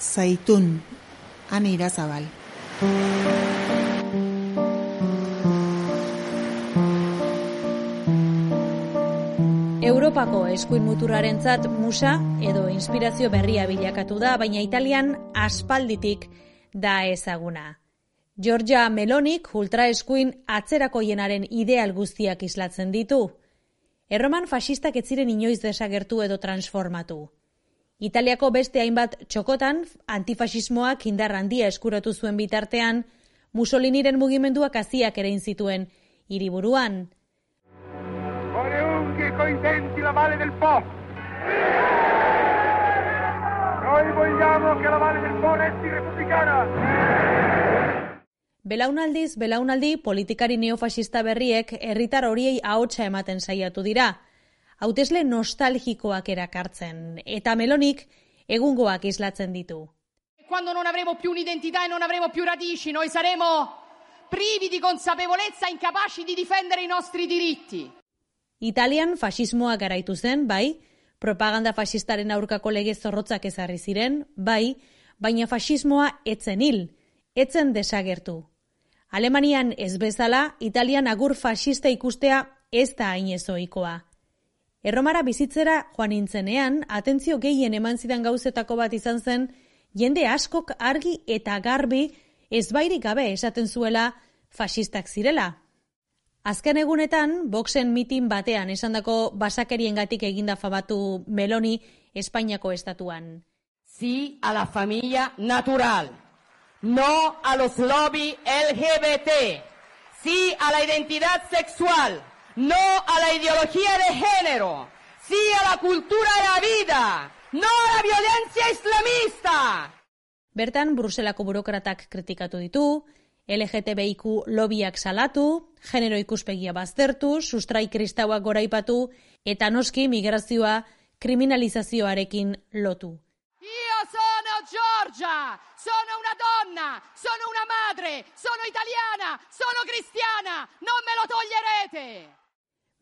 zaitun, ane irazabal. Europako eskuin muturrarentzat musa edo inspirazio berria bilakatu da, baina Italian aspalditik da ezaguna. Georgia Melonik ultra eskuin atzerakoienaren ideal guztiak islatzen ditu. Erroman fasistak ez ziren inoiz desagertu edo transformatu. Italiako beste hainbat txokotan antifasismoak indar handia eskuratu zuen bitartean, Mussoliniren mugimenduak aziak ere zituen hiriburuan. cointenti la Valle del Po. Noi vogliamo che la Valle del Po resti repubblicana. Belaunaldiz, belaunaldi politikari neofasista berriek herritar horiei ahotsa ematen saiatu dira. Hautesle nostalgikoak erakartzen eta melonik egungoak islatzen ditu. Quando non avremo più un'identità e non avremo più radici, noi saremo privi di consapevolezza, incapaci di difendere i nostri diritti. Italian fasismoa garaitu zen, bai, propaganda fasistaren aurkako lege zorrotzak ezarri ziren, bai, baina fasismoa etzen hil, etzen desagertu. Alemanian ez bezala, Italian agur fasista ikustea ez da hain ezoikoa. Erromara bizitzera joan nintzenean, atentzio gehien eman zidan gauzetako bat izan zen, jende askok argi eta garbi ez bairik gabe esaten zuela fasistak zirela, Azken egunetan, boxen mitin batean esandako basakeriengatik eginda fabatu Meloni Espainiako estatuan. Sí a la familia natural. No a los lobby LGBT. Sí a la identidad sexual. No a la ideología de género. Sí a la cultura de la vida. No a la violencia islamista. Bertan, Bruselako burokratak kritikatu ditu, LGTBIQ lobiak salatu, genero ikuspegia baztertu, sustrai kristauak goraipatu eta noski migrazioa kriminalizazioarekin lotu. Io sono Giorgia, sono una donna, sono una madre, sono italiana, sono cristiana, non me lo toglierete!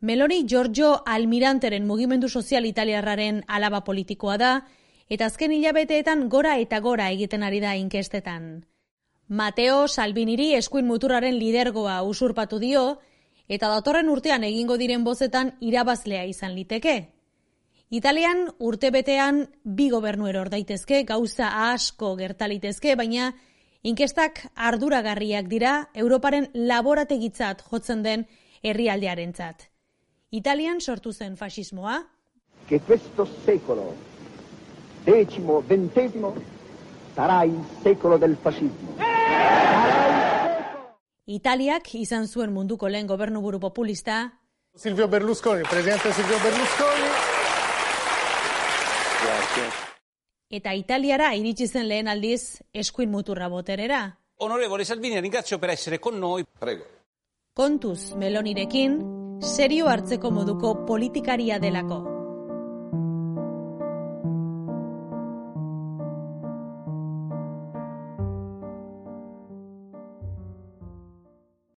Meloni Giorgio Almiranteren mugimendu sozial italiarraren alaba politikoa da, eta azken hilabeteetan gora eta gora egiten ari da inkestetan. Mateo Salviniri eskuin muturraren lidergoa usurpatu dio, eta datorren urtean egingo diren bozetan irabazlea izan liteke. Italian urte betean bi gobernu eror daitezke, gauza asko gertalitezke, baina inkestak arduragarriak dira Europaren laborategitzat jotzen den herrialdearentzat. Italian sortu zen fasismoa. Que questo secolo, decimo, ventesimo, sarà il secolo del fascismo. Italiak izan zuen munduko lehen gobernuburu populista. Silvio Berlusconi, presidente Silvio Berlusconi. Eta Italiara iritsi zen lehen aldiz eskuin muturra boterera. Onorevole Salvini, ringrazio per essere con noi. Prego. Kontuz Melonirekin, serio hartzeko moduko politikaria delako.